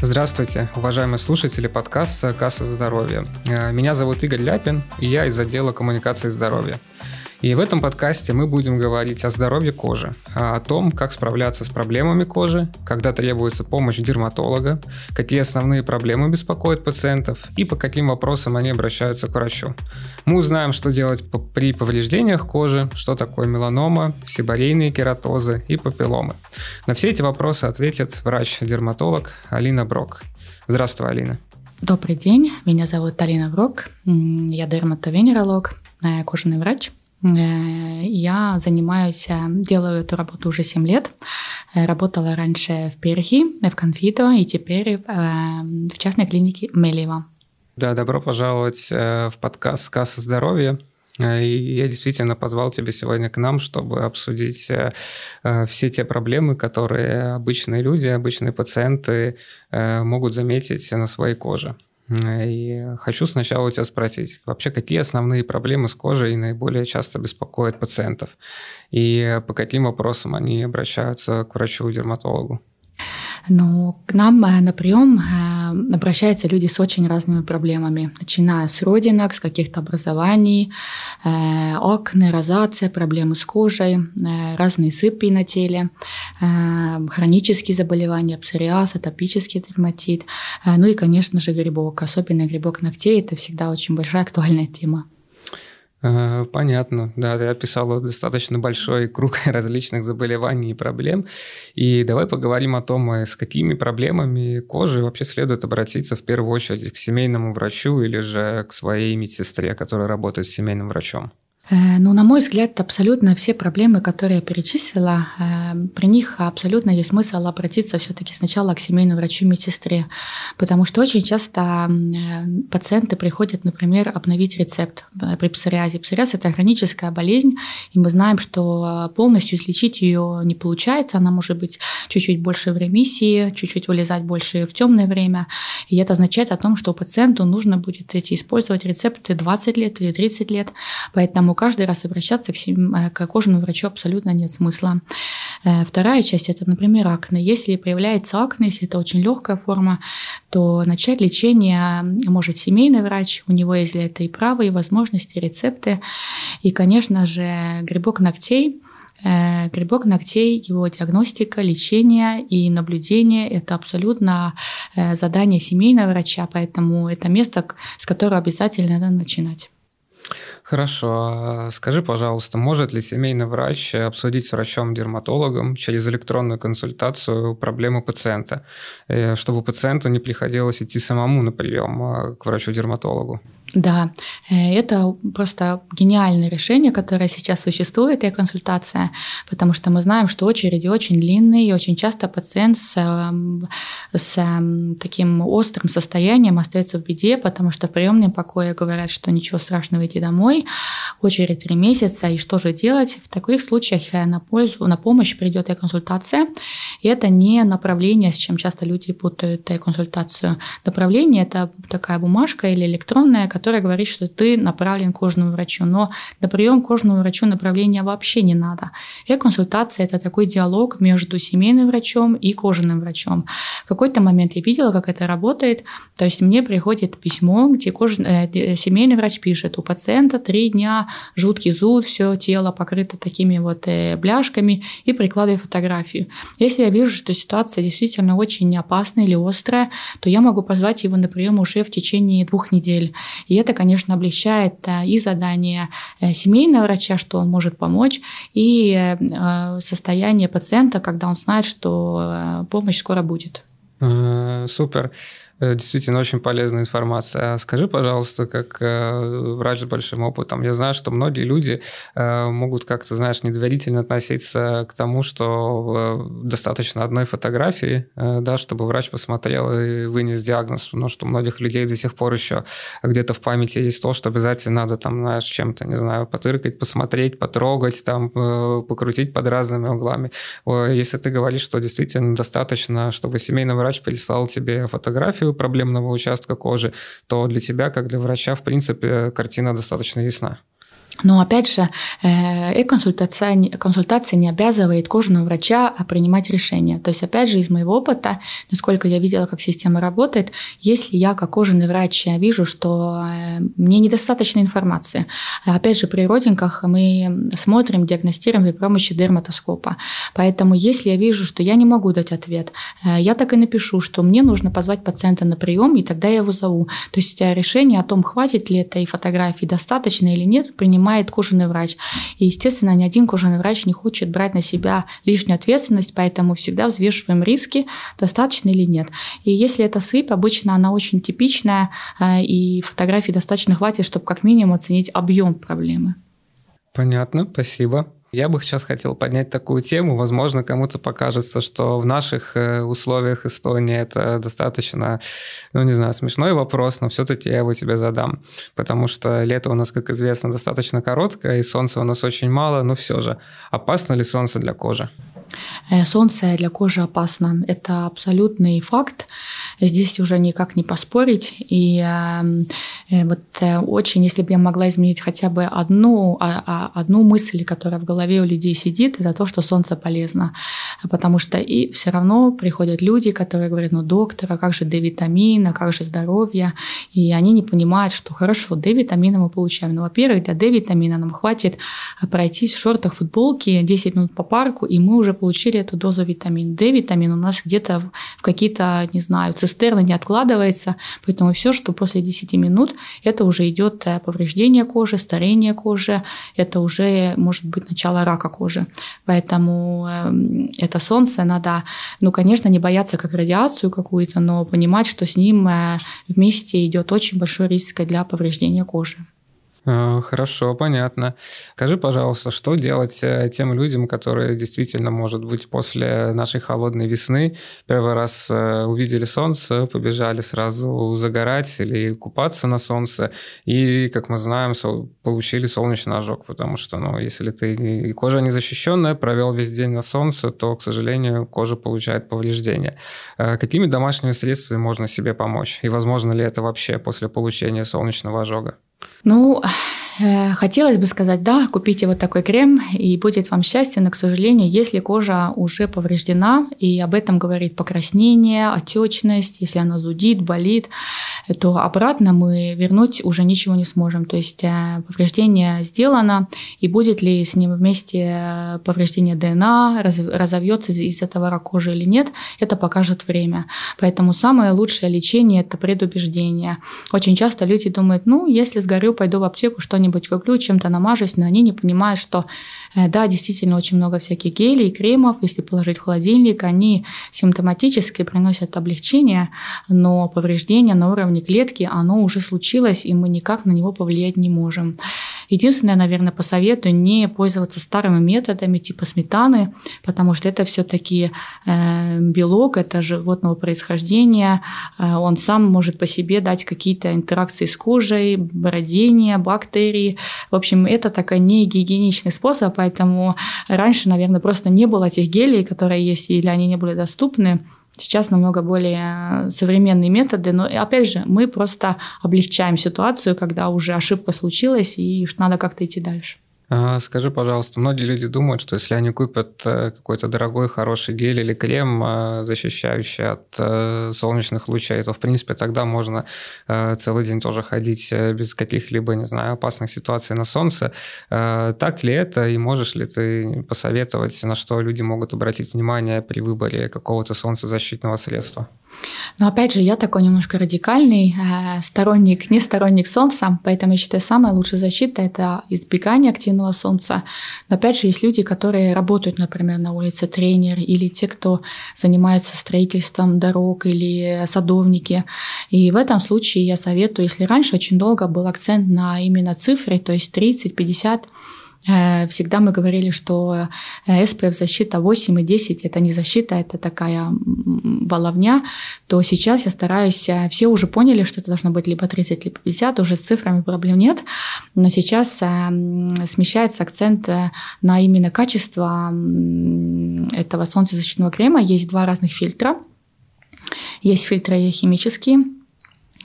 Здравствуйте, уважаемые слушатели подкаста «Касса здоровья». Э, меня зовут Игорь Ляпин, и я из отдела коммуникации здоровья. И в этом подкасте мы будем говорить о здоровье кожи, о том, как справляться с проблемами кожи, когда требуется помощь дерматолога, какие основные проблемы беспокоят пациентов и по каким вопросам они обращаются к врачу. Мы узнаем, что делать при повреждениях кожи, что такое меланома, сибарейные кератозы и папилломы. На все эти вопросы ответит врач-дерматолог Алина Брок. Здравствуй, Алина. Добрый день, меня зовут Алина Брок, я дерматовенеролог, кожаный врач – я занимаюсь, э, делаю эту работу уже 7 лет. Э, работала раньше в Перхи, в Конфито и теперь в частной клинике Мелева. Да, добро пожаловать в подкаст «Касса здоровья». И я действительно позвал тебя сегодня к нам, чтобы обсудить все те проблемы, которые обычные люди, обычные пациенты могут заметить на своей коже. И хочу сначала у тебя спросить, вообще какие основные проблемы с кожей наиболее часто беспокоят пациентов? И по каким вопросам они обращаются к врачу-дерматологу? Ну, к нам э, на прием э, обращаются люди с очень разными проблемами, начиная с родинок, с каких-то образований, э, окна, розация, проблемы с кожей, разные сыпи на теле, хронические заболевания, псориаз, атопический дерматит, ну и, конечно же, грибок. Особенно грибок ногтей – это всегда очень большая актуальная тема. Понятно, да, ты описала достаточно большой круг различных заболеваний и проблем. И давай поговорим о том, э, с какими проблемами кожи вообще следует обратиться в первую очередь к семейному врачу или же к своей медсестре, которая работает с семейным врачом. Э, ну, на мой взгляд, абсолютно все проблемы, которые я перечислила, э, при них абсолютно есть смысл обратиться все-таки сначала к семейному врачу медсестре, потому что очень часто э, пациенты приходят, например, обновить рецепт при псориазе. Псориаз – это хроническая болезнь, и мы знаем, что полностью излечить ее не получается, она может быть чуть-чуть больше в ремиссии, чуть-чуть вылезать больше в темное время, и это означает о том, что пациенту нужно будет эти использовать рецепты 20 лет или 30 лет, поэтому каждый раз обращаться к, э, к кожному врачу абсолютно нет смысла. Э, вторая часть – это, например, акне. Если появляется акне, если это очень легкая форма, то начать лечение может семейный врач, у него есть для этого и право, и возможности, и рецепты. И, конечно же, грибок ногтей э, – Грибок ногтей, его диагностика, лечение и наблюдение – это абсолютно задание семейного врача, поэтому это место, с которого обязательно надо начинать. Хорошо. А скажи, пожалуйста, может ли семейный врач обсудить с врачом-дерматологом через электронную консультацию проблемы пациента, э, чтобы пациенту не приходилось идти самому на прием а, к врачу-дерматологу? Да, э, это просто гениальное решение, которое сейчас существует, и консультация, потому что мы знаем, что очереди очень длинные, и очень часто пациент с, эм, с эм, таким острым состоянием остается в беде, потому что в приемном покое говорят, что ничего страшного, идти домой, очередь три месяца, и что же делать? В таких случаях э, на пользу, на помощь придет и консультация, и это не направление, с чем часто люди путают и консультацию. Направление – это такая бумажка или электронная, которая говорит, что ты направлен к кожному врачу, но на прием к кожному врачу направления вообще не надо. И консультация – это такой диалог между семейным врачом и кожаным врачом. В какой-то момент я видела, как это работает, то есть мне приходит письмо, где кож... э, семейный врач пишет, у пациента три дня жуткий зуд, все тело покрыто такими вот э, бляшками и прикладываю фотографию. Если я вижу, что ситуация действительно очень опасная или острая, то я могу позвать его на прием уже в течение двух недель. Это, конечно, облегчает э, и задание э, семейного врача, что он может помочь, и э, состояние пациента, когда он знает, что помощь скоро будет. Супер. Э, действительно очень полезная информация. А скажи, пожалуйста, как э, врач с большим опытом, я знаю, что многие люди э, могут как-то, знаешь, недоверительно относиться к тому, что достаточно одной фотографии, да, чтобы врач посмотрел и вынес диагноз, потому что у многих людей до сих пор еще где-то в памяти есть то, что обязательно надо там, знаешь, чем-то, не знаю, потыркать, посмотреть, потрогать, там, покрутить под разными углами. Если ты говоришь, что действительно достаточно, чтобы семейный врач прислал тебе фотографию, фотографию проблемного участка кожи, то для тебя, как для врача, в принципе, картина достаточно ясна. Но опять же, э-консультация, консультация не обязывает кожаного врача принимать решения. То есть, опять же, из моего опыта, насколько я видела, как система работает, если я как кожаный врач вижу, что э, мне недостаточно информации, опять же, при родинках мы смотрим, диагностируем при помощи дерматоскопа. Поэтому, если я вижу, что я не могу дать ответ, э, я так и напишу, что мне нужно позвать пациента на прием, и тогда я его зову. То есть э, решение о том, хватит ли этой фотографии, достаточно или нет, принимать принимает кожаный врач. И, естественно, ни один кожаный врач не хочет брать на себя лишнюю ответственность, поэтому всегда взвешиваем риски, достаточно или нет. И если это сыпь, обычно она очень типичная, э, и фотографий достаточно хватит, чтобы как минимум оценить объем проблемы. Понятно, спасибо. Я бы сейчас хотел поднять такую тему. Возможно, кому-то покажется, что в наших э, условиях Эстонии это достаточно, ну, не знаю, смешной вопрос, но все-таки я его тебе задам. Потому что лето у нас, как известно, достаточно короткое, и солнца у нас очень мало, но все же. Опасно ли солнце для кожи? Э, солнце для кожи опасно. Это абсолютный факт. Здесь уже никак не поспорить. И эм, э, вот э, очень, если бы я могла изменить хотя бы одну, а, а, одну мысль, которая в голове у людей сидит, это то, что солнце полезно. Потому что и все равно приходят люди, которые говорят, ну, доктор, а как же D-витамин, а как же здоровье? И они не понимают, что хорошо, D-витамина мы получаем. Ну, во-первых, для D-витамина нам хватит пройтись в шортах, футболке 10 минут по парку, и мы уже получили эту дозу витамина D. Витамин у нас где-то в какие-то, не знаю, цистерны не откладывается, поэтому все, что после 10 минут, это уже идет э, повреждение кожи, старение кожи, это уже может быть начало рака кожи. Поэтому эм, это солнце надо, ну, конечно, не бояться как радиацию какую-то, но понимать, что с ним э, вместе идет очень большой риск для повреждения кожи. Э, хорошо, понятно. Скажи, пожалуйста, что делать э, тем людям, которые действительно, может быть, после нашей холодной весны первый раз э, увидели солнце, побежали сразу загорать или купаться на солнце, и, как мы знаем, получили солнечный ожог, потому что, ну, если ты кожа незащищенная, провел весь день на солнце, то, к сожалению, кожа получает повреждения. Какими домашними средствами можно себе помочь? И возможно ли это вообще после получения солнечного ожога? Ну, хотелось бы сказать, да, купите вот такой крем, и будет вам счастье, но, к сожалению, если кожа уже повреждена, и об этом говорит покраснение, отечность, если она зудит, болит, то обратно мы вернуть уже ничего не сможем. То есть э, повреждение сделано, и будет ли с ним вместе повреждение ДНА, разовьется из этого рак кожи или нет, это покажет время. Поэтому самое лучшее лечение – это предубеждение. Очень часто люди думают, ну, если сгорю, пойду в аптеку, что что-нибудь куплю, чем-то намажусь, но они не понимают, что да, действительно очень много всяких гелей, кремов, если положить в холодильник, они симптоматически приносят облегчение, но повреждение на уровне клетки, оно уже случилось, и мы никак на него повлиять не можем. Единственное, наверное, посоветую не пользоваться старыми методами типа сметаны, потому что это все-таки э, белок, это животного происхождения, э, он сам может по себе дать какие-то интеракции с кожей, бродение, бактерии. В общем, это такой не гигиеничный способ, поэтому раньше, наверное, просто не было тех гелей, которые есть, или они не были доступны. Сейчас намного более современные методы, но опять же, мы просто облегчаем ситуацию, когда уже ошибка случилась, и надо как-то идти дальше. А, скажи, пожалуйста, многие люди думают, что если они купят э, какой-то дорогой, хороший гель или крем, э, защищающий от э, солнечных лучей, то, в принципе, тогда можно целый день тоже ходить без каких-либо, не знаю, опасных ситуаций на солнце. Так ли это, и можешь ли ты посоветовать, на что люди могут обратить внимание при выборе какого-то солнцезащитного средства? Но опять же, я такой немножко радикальный э, сторонник, не сторонник солнца, поэтому я считаю, самая лучшая защита – это избегание активного солнца. Но опять же, есть люди, которые работают, например, на улице тренер, или те, кто занимается строительством дорог, или садовники. И в этом случае я советую, если раньше очень долго был акцент на именно цифры, то есть 30-50 Э, всегда мы говорили, что SPF э, защита 8 и 10 это не защита, это такая воловня, то сейчас я стараюсь, э, все уже поняли, что это должно быть либо 30, либо 50, уже с цифрами проблем нет, но сейчас смещается акцент на именно качество этого солнцезащитного крема. Есть два разных фильтра – Есть фильтры химические,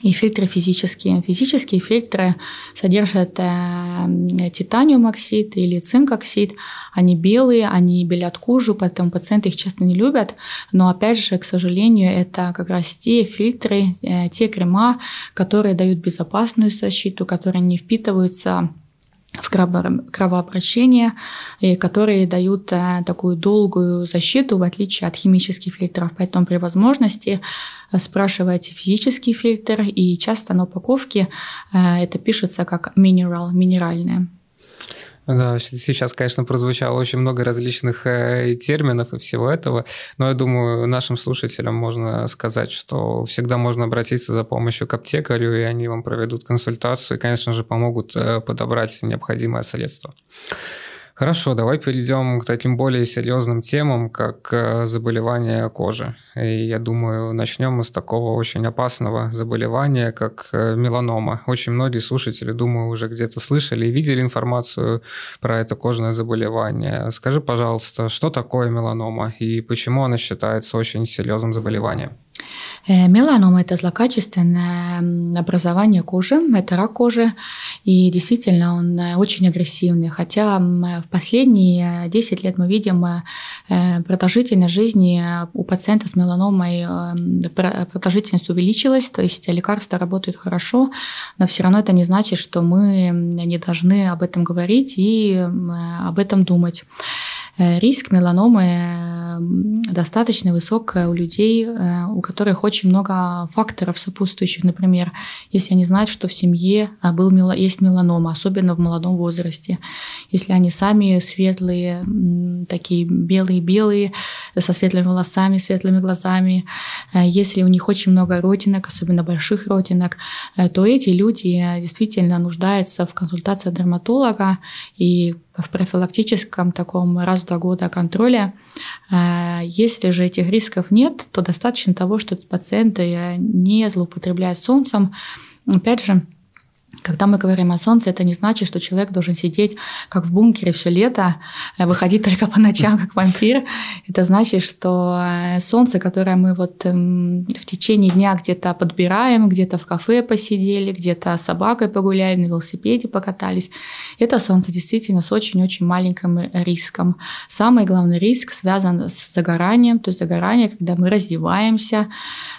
и фильтры физические. Физические фильтры содержат э, титаниум оксид или цинк оксид. Они белые, они белят кожу, поэтому пациенты их часто не любят. Но опять же, к сожалению, это как раз те фильтры, э, те крема, которые дают безопасную защиту, которые не впитываются в кровообращение, и которые дают э, такую долгую защиту, в отличие от химических фильтров. Поэтому при возможности э, спрашивайте физический фильтр, и часто на упаковке э, это пишется как mineral, минеральное. Да, сейчас, конечно, прозвучало очень много различных э, терминов и всего этого, но я думаю, нашим слушателям можно сказать, что всегда можно обратиться за помощью к аптекарю, и они вам проведут консультацию и, конечно же, помогут э, подобрать необходимое средство. Хорошо, давай перейдем к таким более серьезным темам, как э, заболевания кожи. И я думаю, начнем мы с такого очень опасного заболевания, как э, меланома. Очень многие слушатели, думаю, уже где-то слышали и видели информацию про это кожное заболевание. Скажи, пожалуйста, что такое меланома и почему она считается очень серьезным заболеванием? Э, меланома – это злокачественное образование кожи, это рак кожи, и действительно он э, очень агрессивный. Хотя в последние 10 лет мы видим э, продолжительность жизни у пациента с меланомой, продолжительность увеличилась, то есть лекарства работают хорошо, но все равно это не значит, что мы не должны об этом говорить и об этом думать. Риск меланомы достаточно высок у людей, э, у которых очень много факторов сопутствующих. Например, если они знают, что в семье э, был, есть меланома, особенно в молодом возрасте. Если они сами светлые, такие белые-белые, со светлыми волосами, светлыми глазами, если у них очень много родинок, особенно больших родинок, то эти люди действительно нуждаются в консультации дерматолога и в профилактическом таком раз в два года контроля. Э, если же этих рисков нет, то достаточно того, что пациенты не злоупотребляют солнцем. Опять же, когда мы говорим о солнце, это не значит, что человек должен сидеть как в бункере все лето, э, выходить только по ночам как вампир. Это значит, что э, солнце, которое мы вот эм, в течение дня где-то подбираем, где-то в кафе посидели, где-то с собакой погуляли, на велосипеде покатались, это солнце действительно с очень-очень маленьким риском. Самый главный риск связан с загоранием, то есть загорание, когда мы раздеваемся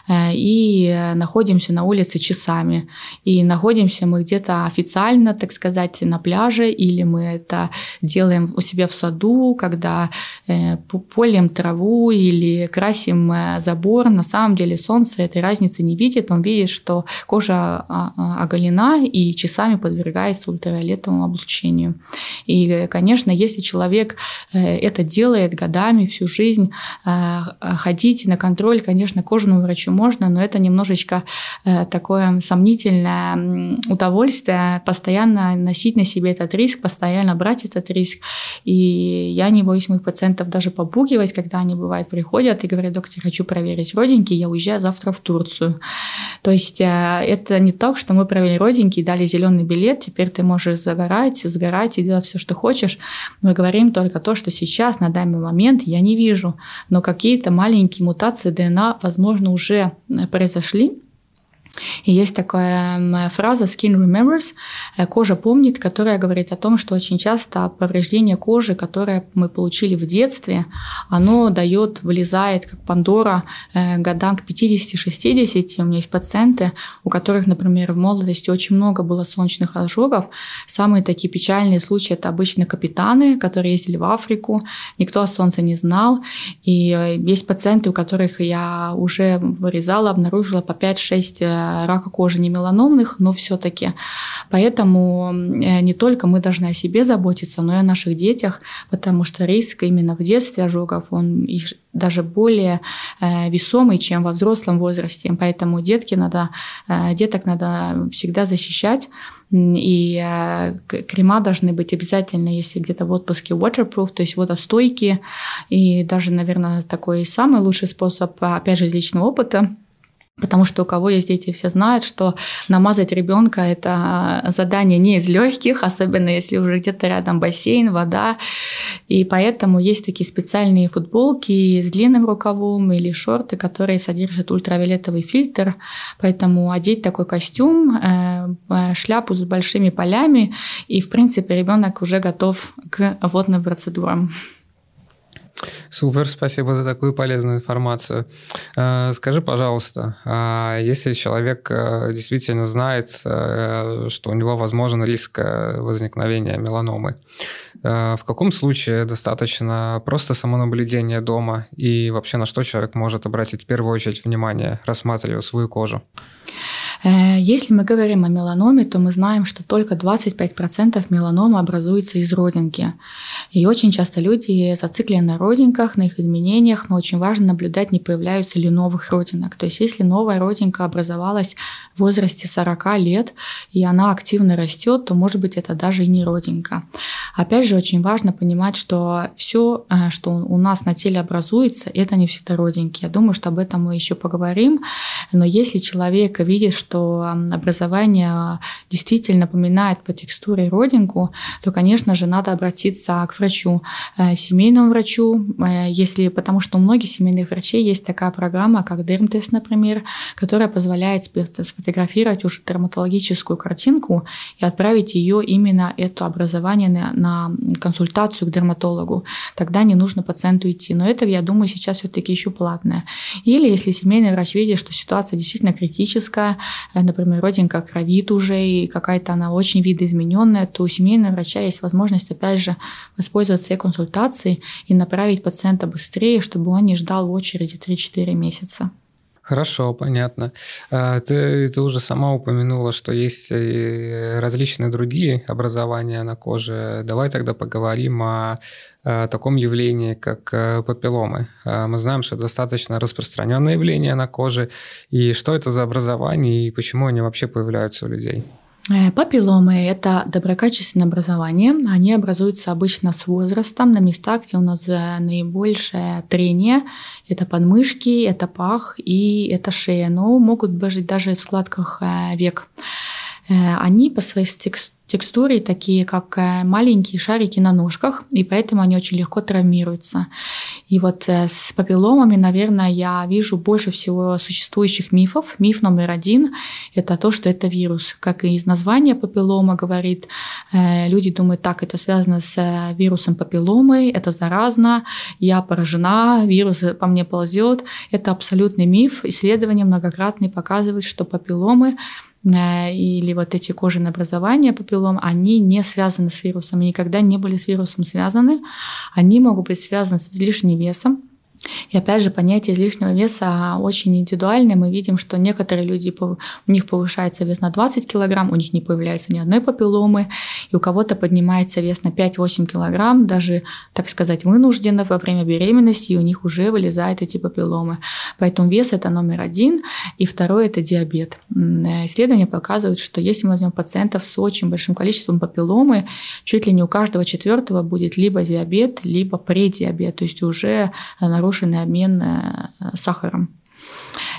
э, и находимся на улице часами. И находимся мы где-то официально, так сказать, на пляже, или мы это делаем у себя в саду, когда э, полем траву или красим э, забор. На самом деле солнце этой разницы не видит, он видит, что кожа а, а, оголена и часами подвергается ультрафиолетовому облучению. И, конечно, если человек э, это делает годами, всю жизнь, ходить на контроль, конечно, кожному врачу можно, но это немножечко такое сомнительное удовольствие удовольствие постоянно носить на себе этот риск, постоянно брать этот риск. И я не боюсь моих пациентов даже побугивать, когда они, бывает, приходят и говорят, доктор, хочу проверить родинки, я уезжаю завтра в Турцию. То есть э, это не так, что мы провели родинки, дали зеленый билет, теперь ты можешь загорать, сгорать и делать все, что хочешь. Мы говорим только то, что сейчас, на данный момент, я не вижу. Но какие-то маленькие мутации ДНК, возможно, уже э, произошли, и есть такая фраза «skin remembers», э, «кожа помнит», которая говорит о том, что очень часто повреждение кожи, которое мы получили в детстве, оно дает, вылезает как Пандора э, годам к 50-60. У меня есть пациенты, у которых, например, в молодости очень много было солнечных ожогов. Самые такие печальные случаи – это обычно капитаны, которые ездили в Африку, никто о солнце не знал. И э, есть пациенты, у которых я уже вырезала, обнаружила по 5-6 рака кожи не меланомных, но все-таки. Поэтому э, не только мы должны о себе заботиться, но и о наших детях, потому что риск именно в детстве ожогов, он даже более э, весомый, чем во взрослом возрасте. Поэтому детки надо, э, деток надо всегда защищать. И крема должны быть обязательно, если где-то в отпуске waterproof, то есть водостойкие. И даже, наверное, такой самый лучший способ, опять же, из личного опыта, Потому что у кого есть дети, все знают, что намазать ребенка это задание не из легких, особенно если уже где-то рядом бассейн, вода. И поэтому есть такие специальные футболки с длинным рукавом или шорты, которые содержат ультравиолетовый фильтр. Поэтому одеть такой костюм, э, э, шляпу с большими полями, и в принципе ребенок уже готов к водным процедурам. Супер, спасибо за такую полезную информацию. Э, скажи, пожалуйста, а если человек э, действительно знает, э, что у него возможен риск возникновения меланомы, в каком случае достаточно просто самонаблюдения дома и вообще на что человек может обратить в первую очередь внимание, рассматривая свою кожу? Э, если мы говорим о меланоме, то мы знаем, что только 25% меланомы образуется из родинки. И очень часто люди зациклены на родинках, на их изменениях, но очень важно наблюдать, не появляются ли новых родинок. То есть если новая родинка образовалась в возрасте 40 лет, и она активно растет, то может быть это даже и не родинка. Опять же, очень важно понимать, что все, э, что у нас на теле образуется, это не всегда родинки. Я думаю, что об этом мы еще поговорим. Но если человек видит, что что образование действительно напоминает по текстуре родинку, то, конечно же, надо обратиться к врачу, э, семейному врачу, э, если, потому что у многих семейных врачей есть такая программа, как дермтест, например, которая позволяет сфотографировать уже дерматологическую картинку и отправить ее именно это образование на, на консультацию к дерматологу. Тогда не нужно пациенту идти. Но это, я думаю, сейчас все-таки еще платное. Или если семейный врач видит, что ситуация действительно критическая, Э, например, родинка кровит уже, и какая-то она очень видоизмененная, то у семейного врача есть возможность, опять же, воспользоваться консультацией и направить пациента быстрее, чтобы он не ждал в очереди 3-4 месяца. Хорошо, понятно. А, ты, ты уже сама упомянула, что есть различные другие образования на коже. Давай тогда поговорим о, о таком явлении, как э, папилломы. А, мы знаем, что достаточно распространенное явление на коже. И что это за образование и почему они вообще появляются у людей? Э, папилломы – это доброкачественное образование. Они образуются обычно с возрастом на местах, где у нас э, наибольшее трение. Это подмышки, это пах и это шея, но могут быть даже в складках э, век. Они по своей текстуре текстуры такие, как э, маленькие шарики на ножках, и поэтому они очень легко травмируются. И вот э, с папилломами, наверное, я вижу больше всего существующих мифов. Миф номер один – это то, что это вирус. Как и из названия папиллома говорит, э, люди думают, так, это связано с вирусом папилломы, это заразно, я поражена, вирус по мне ползет. Это абсолютный миф. Исследования многократные показывают, что папилломы или вот эти кожные образования папиллом, они не связаны с вирусом, никогда не были с вирусом связаны. Они могут быть связаны с излишним весом, и опять же, понятие излишнего веса очень индивидуальное. Мы видим, что некоторые люди, у них повышается вес на 20 килограмм, у них не появляется ни одной папилломы, и у кого-то поднимается вес на 5-8 килограмм, даже, так сказать, вынужденно во время беременности, и у них уже вылезают эти папилломы. Поэтому вес – это номер один, и второй – это диабет. Исследования показывают, что если мы возьмем пациентов с очень большим количеством папилломы, чуть ли не у каждого четвертого будет либо диабет, либо предиабет, то есть уже нарушение нарушенный обмен э, сахаром.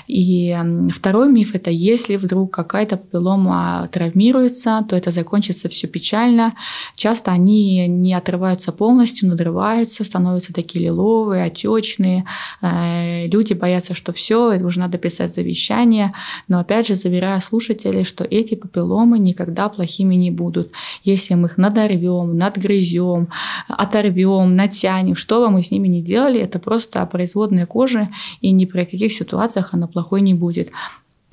И второй миф – это если вдруг какая-то папиллома травмируется, то это закончится все печально. Часто они не отрываются полностью, надрываются, становятся такие лиловые, отечные. Э, люди боятся, что все, уже надо писать завещание. Но опять же, заверяю слушателей, что эти папилломы никогда плохими не будут. Если мы их надорвем, надгрызем, оторвем, натянем, что бы мы с ними ни делали, это просто производная кожи, и ни при каких ситуациях она плохой не будет.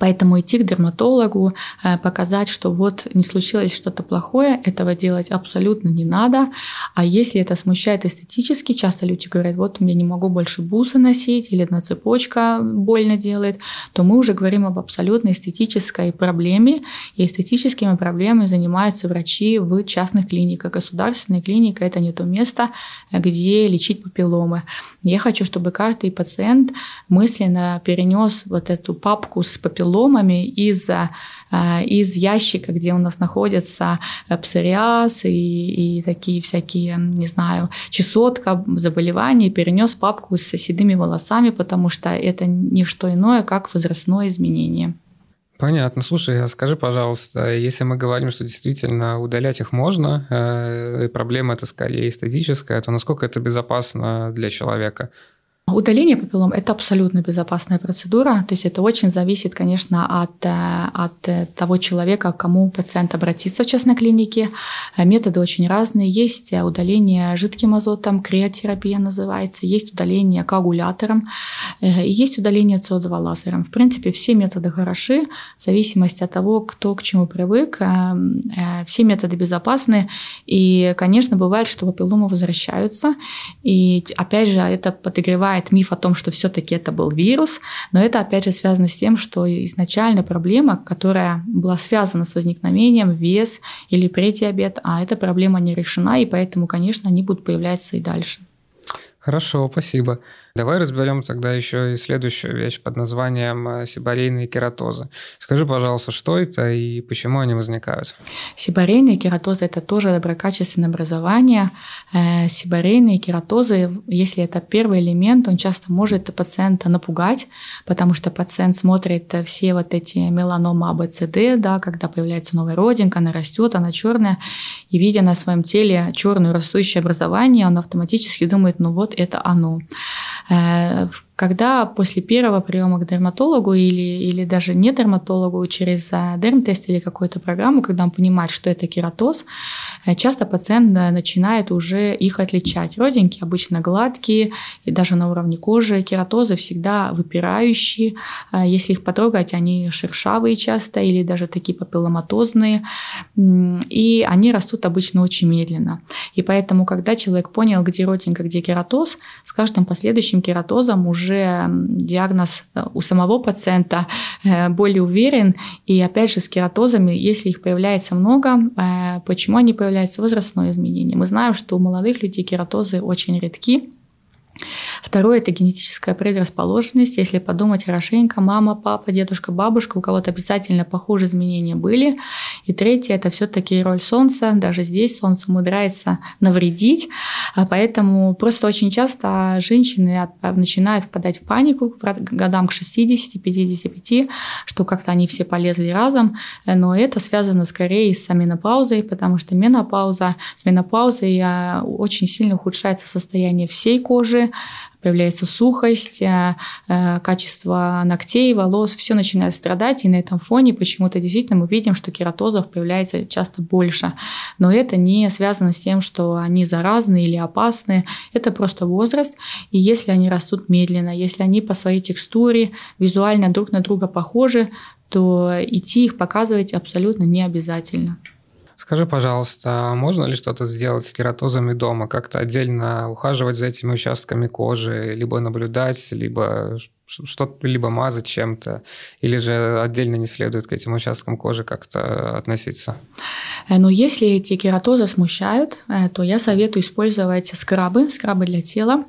Поэтому идти к дерматологу, э, показать, что вот не случилось что-то плохое, этого делать абсолютно не надо. А если это смущает эстетически, часто люди говорят, вот я не могу больше бусы носить, или одна цепочка больно делает, то мы уже говорим об абсолютно эстетической проблеме. И эстетическими проблемами занимаются врачи в частных клиниках. Государственная клиника – это не то место, где лечить папилломы. Я хочу, чтобы каждый пациент мысленно перенес вот эту папку с папилломами папилломами из из ящика, где у нас находится псориаз и, и такие всякие, не знаю, чесотка, заболевания, перенес папку с седыми волосами, потому что это не что иное, как возрастное изменение. Понятно. Слушай, а скажи, пожалуйста, если мы говорим, что действительно удалять их можно, э, и проблема это скорее эстетическая, то насколько это безопасно для человека? Удаление папиллом – это абсолютно безопасная процедура, то есть это очень зависит, конечно, от, э, от э, того человека, к кому пациент обратится в частной клинике. Э, методы очень разные. Есть удаление жидким азотом, криотерапия называется, есть удаление коагулятором, есть удаление СО2 лазером. В принципе, все методы хороши, в зависимости от того, кто к чему привык. Все методы безопасны, и, конечно, бывает, что папилломы возвращаются, и, опять же, это подогревает развивает миф о том, что все-таки это был вирус, но это опять же связано с тем, что изначально проблема, которая была связана с возникновением вес или предиабет, а эта проблема не решена, и поэтому, конечно, они будут появляться и дальше. Хорошо, спасибо. Давай разберем тогда еще и следующую вещь под названием э, сибарейные кератозы. Скажи, пожалуйста, что это и почему они возникают? Сибарейные кератозы – это тоже доброкачественное образование. Э, сибарейные кератозы, если это первый элемент, он часто может пациента напугать, потому что пациент смотрит все вот эти меланомы АБЦД, да, когда появляется новая родинка, она растет, она черная, и видя на своем теле черное растущее образование, он автоматически думает, ну вот это оно. Э, когда после первого приема к дерматологу или, или даже не дерматологу через э, дермтест или какую-то программу, когда он понимает, что это кератоз, э, часто пациент начинает уже их отличать. Родинки обычно гладкие, и даже на уровне кожи кератозы всегда выпирающие. Если их потрогать, они шершавые часто или даже такие папилломатозные. И они растут обычно очень медленно. И поэтому, когда человек понял, где родинка, где кератоз, с каждым последующим кератозом уже диагноз э, у самого пациента э, более уверен. И опять же с кератозами, если их появляется много, э, почему они появляются? Возрастное изменение. Мы знаем, что у молодых людей кератозы очень редки, Второе – это генетическая предрасположенность. Если подумать хорошенько, мама, папа, дедушка, бабушка, у кого-то обязательно похожие изменения были. И третье – это все таки роль солнца. Даже здесь солнце умудряется навредить. А поэтому просто очень часто женщины начинают впадать в панику к годам к 60-55, что как-то они все полезли разом. Но это связано скорее с менопаузой, потому что менопауза, с менопаузой а, очень сильно ухудшается состояние всей кожи, появляется сухость, э, э, качество ногтей, волос, все начинает страдать, и на этом фоне почему-то действительно мы видим, что кератозов появляется часто больше. Но это не связано с тем, что они заразны или опасны, это просто возраст, и если они растут медленно, если они по своей текстуре визуально друг на друга похожи, то идти их показывать абсолютно не обязательно. Скажи, пожалуйста, а можно ли что-то сделать с кератозами дома? Как-то отдельно ухаживать за этими участками кожи, либо наблюдать, либо что-то либо мазать чем-то, или же отдельно не следует к этим участкам кожи как-то относиться? Э, ну, если эти кератозы смущают, э, то я советую использовать скрабы, скрабы для тела.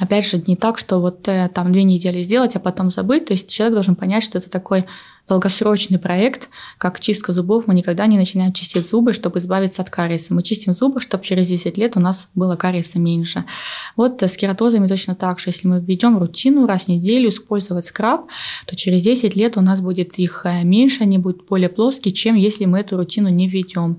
Опять же, не так, что вот э, там две недели сделать, а потом забыть. То есть человек должен понять, что это такой долгосрочный проект, как чистка зубов, мы никогда не начинаем чистить зубы, чтобы избавиться от кариеса. Мы чистим зубы, чтобы через 10 лет у нас было кариеса меньше. Вот с кератозами точно так же. Если мы введем рутину раз в неделю использовать скраб, то через 10 лет у нас будет их э, меньше, они будут более плоские, чем если мы эту рутину не введем.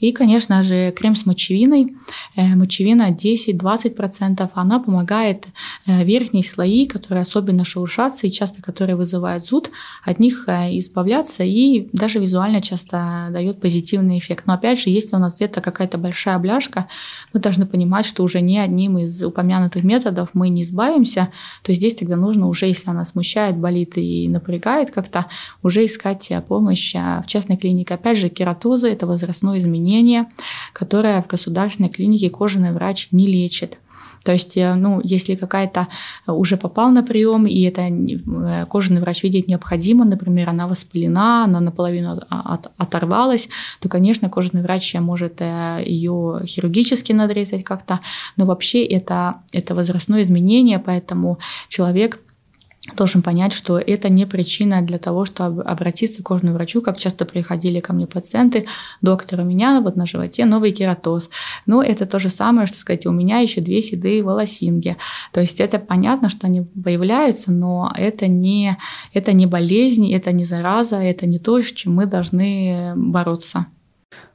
И, конечно же, крем с мочевиной. Э, мочевина 10-20%, она помогает э, верхние слои, которые особенно шелушатся и часто которые вызывают зуд, от них избавляться, и даже визуально часто дает позитивный эффект. Но опять же, если у нас где-то какая-то большая бляшка, мы должны понимать, что уже ни одним из упомянутых методов мы не избавимся, то здесь тогда нужно уже, если она смущает, болит и напрягает как-то, уже искать помощь в частной клинике. Опять же, кератозы – это возрастное изменение, которое в государственной клинике кожаный врач не лечит. То есть, э, ну, если какая-то э, уже попал на прием, и это э, кожаный врач видит необходимо, например, она воспалена, она наполовину от, оторвалась, то, конечно, кожаный врач может ее хирургически надрезать как-то, но вообще это, это возрастное изменение, поэтому человек должен понять, что это не причина для того, чтобы обратиться к кожному врачу, как часто приходили ко мне пациенты, доктор, у меня вот на животе новый кератоз. Но это то же самое, что сказать, у меня еще две седые волосинки. То есть это понятно, что они появляются, но это не, это не болезнь, это не зараза, это не то, с чем мы должны бороться.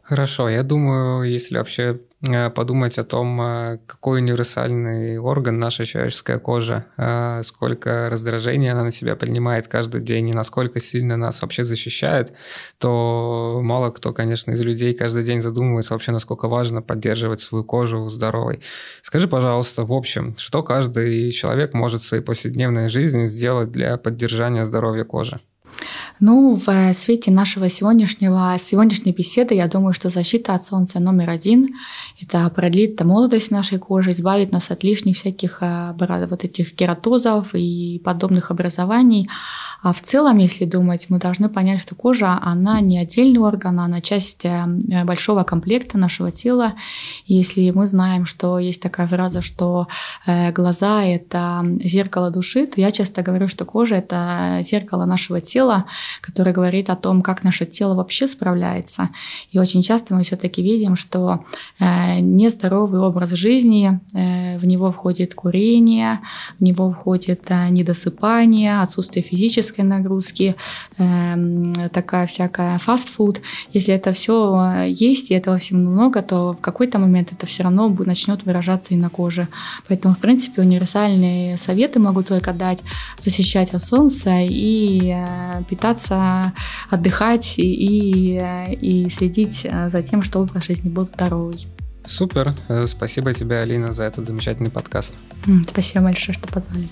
Хорошо, я думаю, если вообще подумать о том, э, какой универсальный орган наша человеческая кожа, э, сколько раздражения она на себя принимает каждый день и насколько сильно нас вообще защищает, то мало кто, конечно, из людей каждый день задумывается вообще, насколько важно поддерживать свою кожу здоровой. Скажи, пожалуйста, в общем, что каждый человек может в своей повседневной жизни сделать для поддержания здоровья кожи? Ну, в свете нашего сегодняшнего, сегодняшней беседы, я думаю, что защита от солнца номер один – это продлит молодость нашей кожи, избавит нас от лишних всяких э, вот этих кератозов и подобных образований. А в целом, если думать, мы должны понять, что кожа, она не отдельный орган, она часть э, большого комплекта нашего тела. если мы знаем, что есть такая фраза, что э, глаза – это зеркало души, то я часто говорю, что кожа – это зеркало нашего тела, которое говорит о том, как наше тело вообще справляется. И очень часто мы все-таки видим, что э, нездоровый образ жизни, в него входит курение, в него входит недосыпание, отсутствие физической нагрузки, э, такая всякая фастфуд. Если это все э, есть и этого всего много, то в какой-то момент это все равно начнет выражаться и на коже. Поэтому, в принципе, универсальные советы могу только дать защищать от солнца и э, питаться, отдыхать и, и, э, следить за тем, чтобы образ жизни был здоровый. Супер. Спасибо тебе, Алина, за этот замечательный подкаст. Спасибо большое, что позвали.